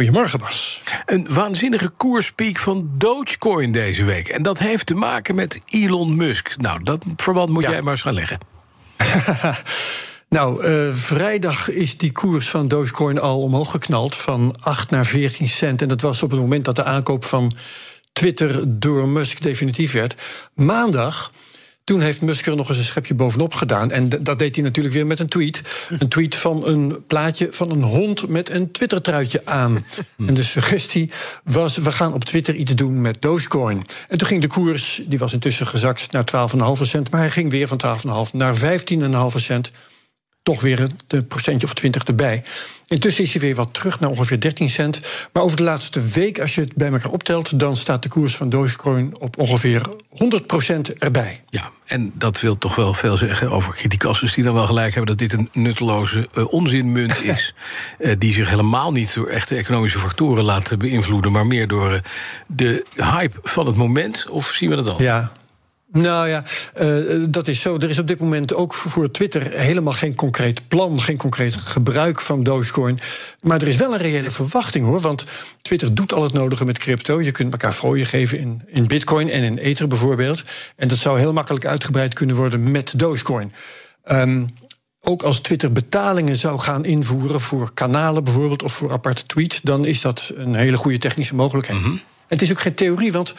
Goedemorgen, Bas. Een waanzinnige koerspiek van Dogecoin deze week. En dat heeft te maken met Elon Musk. Nou, dat verband moet Ja. jij maar eens gaan leggen. Nou, eh, vrijdag is die koers van Dogecoin al omhoog geknald van 8 naar 14 cent. En dat was op het moment dat de aankoop van Twitter door Musk definitief werd. Maandag. Toen heeft Musk er nog eens een schepje bovenop gedaan. En dat deed hij natuurlijk weer met een tweet. Een tweet van een plaatje van een hond met een Twitter-truitje aan. En de suggestie was: we gaan op Twitter iets doen met Dogecoin. En toen ging de koers, die was intussen gezakt naar 12,5 cent. Maar hij ging weer van 12,5 naar 15,5 cent toch weer een procentje of 20 erbij. Intussen is hij weer wat terug naar ongeveer 13 cent. Maar over de laatste week, als je het bij elkaar optelt... dan staat de koers van Dogecoin op ongeveer 100% erbij. Ja, en dat wil toch wel veel zeggen over criticasters die dan wel gelijk hebben dat dit een nutteloze eh, onzinmunt is. eh, die zich helemaal niet door echte economische factoren laat beïnvloeden, maar meer door eh, de hype van het moment. Of zien we dat al? Ja. Nou ja, eh, dat is zo. Er is op dit moment ook voor Twitter helemaal geen concreet plan, geen concreet gebruik van Dogecoin. Maar er is wel een reële verwachting hoor. Want Twitter doet al het nodige met crypto. Je kunt elkaar fooien geven in, in Bitcoin en in Ether bijvoorbeeld. En dat zou heel makkelijk uitgebreid kunnen worden met Dogecoin. Ehm, ook als Twitter betalingen zou gaan invoeren voor kanalen bijvoorbeeld of voor aparte tweets, dan is dat een hele goede technische mogelijkheid. Het is ook geen theorie, want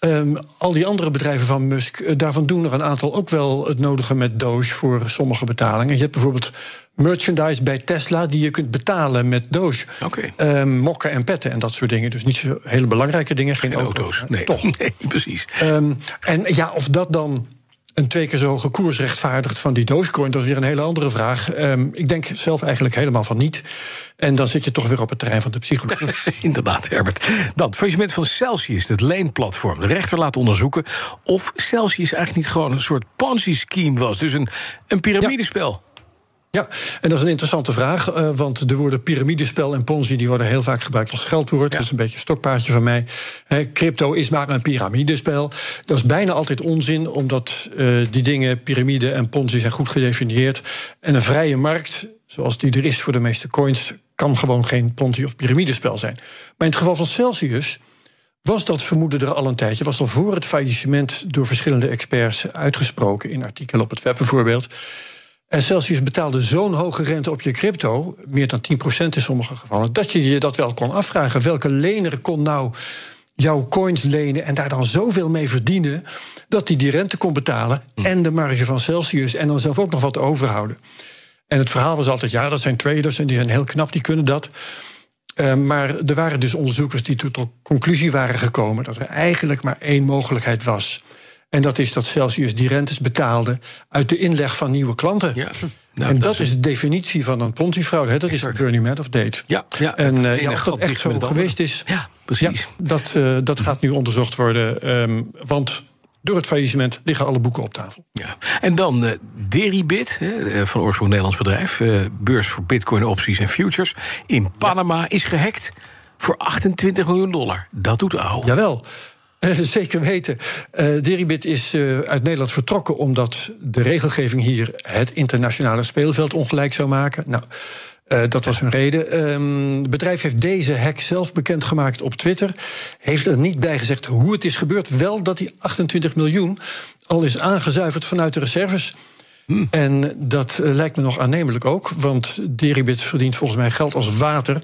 ehm, al die andere bedrijven van Musk, eh, daarvan doen er een aantal ook wel het nodige met Doge voor sommige betalingen. Je hebt bijvoorbeeld merchandise bij Tesla die je kunt betalen met Doge. Ehm, mokken en petten en dat soort dingen. Dus niet zo hele belangrijke dingen. Geen, Geen auto's. maar Nee, Toch. nee precies. Ehm, en ja, of dat dan een twee keer zo hoge koers rechtvaardigt van die Dogecoin, dat is weer een hele andere vraag. Ehm, ik denk zelf eigenlijk helemaal van niet. En dan zit je toch weer op het terrein van de psychologie. Inderdaad, Herbert. Dan, faillissement van Celsius, het leenplatform. De rechter laat onderzoeken of Celsius eigenlijk niet gewoon een soort Ponzi-scheme was. Dus een, een piramidespel. Ja, en dat is een interessante vraag, eh, want de woorden piramidespel en ponzi die worden heel vaak gebruikt als scheldwoord. Dat is een beetje een stokpaardje van mij. Crypto is maar een piramidespel. Dat is bijna altijd onzin, omdat eh, die dingen, piramide en ponzi, zijn goed gedefinieerd. En een vrije markt, zoals die er is voor de meeste coins, kan gewoon geen ponzi of piramidespel zijn. Maar in het geval van Celsius was dat vermoeden er al een tijdje. Was al voor het faillissement door verschillende experts uitgesproken in artikelen op het web bijvoorbeeld. En Celsius betaalde zo'n hoge rente op je crypto, meer dan 10% in sommige gevallen, dat je je dat wel kon afvragen. Welke lener kon nou jouw coins lenen en daar dan zoveel mee verdienen, dat hij die rente kon betalen en de marge van Celsius en dan zelf ook nog wat overhouden. En het verhaal was altijd, ja, dat zijn traders en die zijn heel knap, die kunnen dat. Eh, maar er waren dus onderzoekers die tot de conclusie waren gekomen dat er eigenlijk maar één mogelijkheid was. En dat is dat Celsius die rentes betaalde uit de inleg van nieuwe klanten. Ja. Nou, en dat dat, is- de definitie van een Ponzi-fraude. Dat Exact. is de Bernie Madoff date. Ja, ja, en ene ja, of dat echt zo geweest is, Ja, precies. ja, dat, eh, dat gaat nu onderzocht worden. ehm, want door het faillissement liggen alle boeken op tafel. Ja. En dan eh Deribit, hè, van oorsprong Nederlands bedrijf. beurs voor bitcoin opties en futures. In Panama is gehackt voor 28 miljoen dollar. Dat doet ouw. Jawel. Eh, Zeker weten. Eh Deribit is eh, uit Nederland vertrokken omdat de regelgeving hier het internationale speelveld ongelijk zou maken. Nou, dat was hun reden. Ehm, het bedrijf heeft deze hack zelf bekendgemaakt op Twitter. Heeft er niet bij gezegd hoe het is gebeurd. Wel dat die 28 miljoen al is aangezuiverd vanuit de reserves. En dat lijkt me nog aannemelijk ook, want Deribit verdient volgens mij geld als water.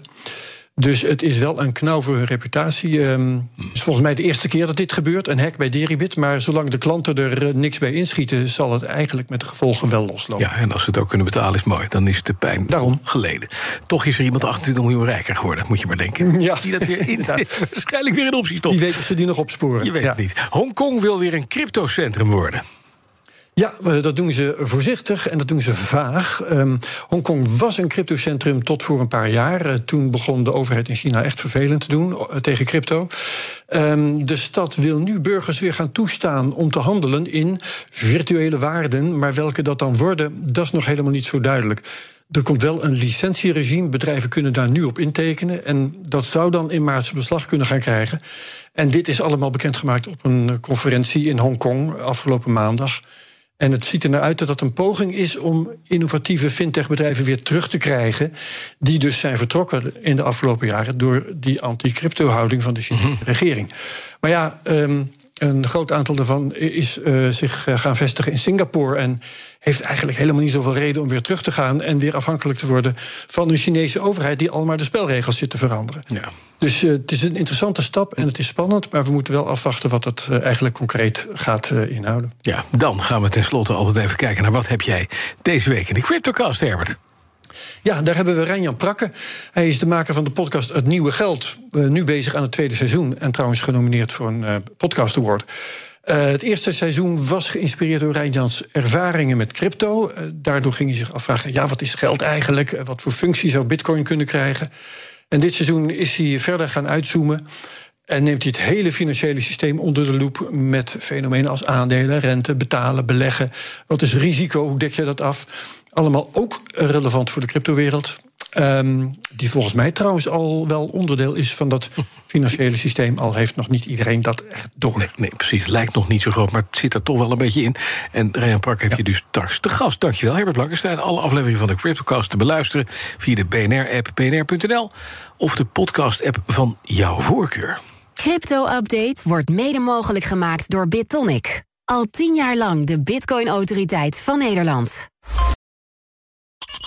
Dus het is wel een knauw voor hun reputatie. Het is volgens mij de eerste keer dat dit gebeurt, een hack bij Deribit. Maar zolang de klanten er eh, niks bij inschieten, zal het eigenlijk met de gevolgen wel loslopen. Ja, en als ze het ook kunnen betalen is mooi. Dan is de pijn Daarom. geleden. Toch is er iemand 28 miljoen rijker geworden, moet je maar denken. Ja. Die dat weer in, waarschijnlijk weer in opties Wie stopt. weet of ze die nog opsporen. Je weet Ja. het niet. Hongkong wil weer een cryptocentrum worden. Ja, eh, dat doen ze voorzichtig en dat doen ze vaag. Um, Hongkong was een cryptocentrum tot voor een paar jaar. Uh, toen begon de overheid in China echt vervelend te doen uh, tegen crypto. Um, de stad wil nu burgers weer gaan toestaan om te handelen in virtuele waarden. Maar welke dat dan worden, dat is nog helemaal niet zo duidelijk. Er komt wel een licentieregime. Bedrijven kunnen daar nu op intekenen. En dat zou dan in maart beslag kunnen gaan krijgen. En dit is allemaal bekendgemaakt op een conferentie in Hongkong afgelopen maandag. En het ziet er naar uit dat dat een poging is om innovatieve fintechbedrijven weer terug te krijgen. Die dus zijn vertrokken in de afgelopen jaren door die anti-crypto-houding van de Chinese mm -hmm. regering. Maar ja, um, een groot aantal daarvan is uh, zich uh, gaan vestigen in Singapore. En heeft eigenlijk helemaal niet zoveel reden om weer terug te gaan. en weer afhankelijk te worden van een Chinese overheid. die allemaal de spelregels zit te veranderen. Ja. Dus uh, het is een interessante stap en het is spannend. maar we moeten wel afwachten wat het eigenlijk concreet gaat inhouden. Ja, dan gaan we tenslotte altijd even kijken naar wat heb jij deze week in de Cryptocast, Herbert. Ja, daar hebben we Rijnjan Prakke. Hij is de maker van de podcast Het Nieuwe Geld. Uh, nu bezig aan het tweede seizoen. En trouwens genomineerd voor een uh, podcast award. Uh, het eerste seizoen was geïnspireerd door Rijnjans ervaringen met crypto. daardoor ging hij zich afvragen: ja, wat is geld eigenlijk? wat voor functie zou Bitcoin kunnen krijgen? En dit seizoen is hij verder gaan uitzoomen. En neemt hij het hele financiële systeem onder de loep met fenomenen als aandelen, rente, betalen, beleggen. Wat is risico? Hoe dek je dat af? Allemaal ook relevant voor de cryptowereld. Um, die volgens mij trouwens al wel onderdeel is van dat financiële systeem. Al heeft nog niet iedereen dat echt door. Nee, nee precies. Lijkt nog niet zo groot, maar het zit er toch wel een beetje in. En Ryan Park heb ja. je dus straks te gast. Dankjewel, Herbert Blankenstein. Alle afleveringen van de Cryptocast te beluisteren via de BNR-app, bnr.nl... of de podcast-app van jouw voorkeur. Crypto-update wordt mede mogelijk gemaakt door BitTonic. Al tien jaar lang de Bitcoin-autoriteit van Nederland.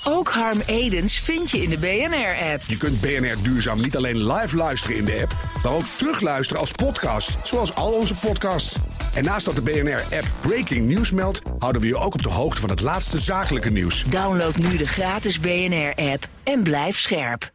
Ook Harm Edens vind je in de BNR-app. Je kunt BNR Duurzaam niet alleen live luisteren in de app... maar ook terugluisteren als podcast, zoals al onze podcasts. En naast dat de BNR-app Breaking News meldt... houden we je ook op de hoogte van het laatste zakelijke nieuws. Download nu de gratis BNR-app en blijf scherp.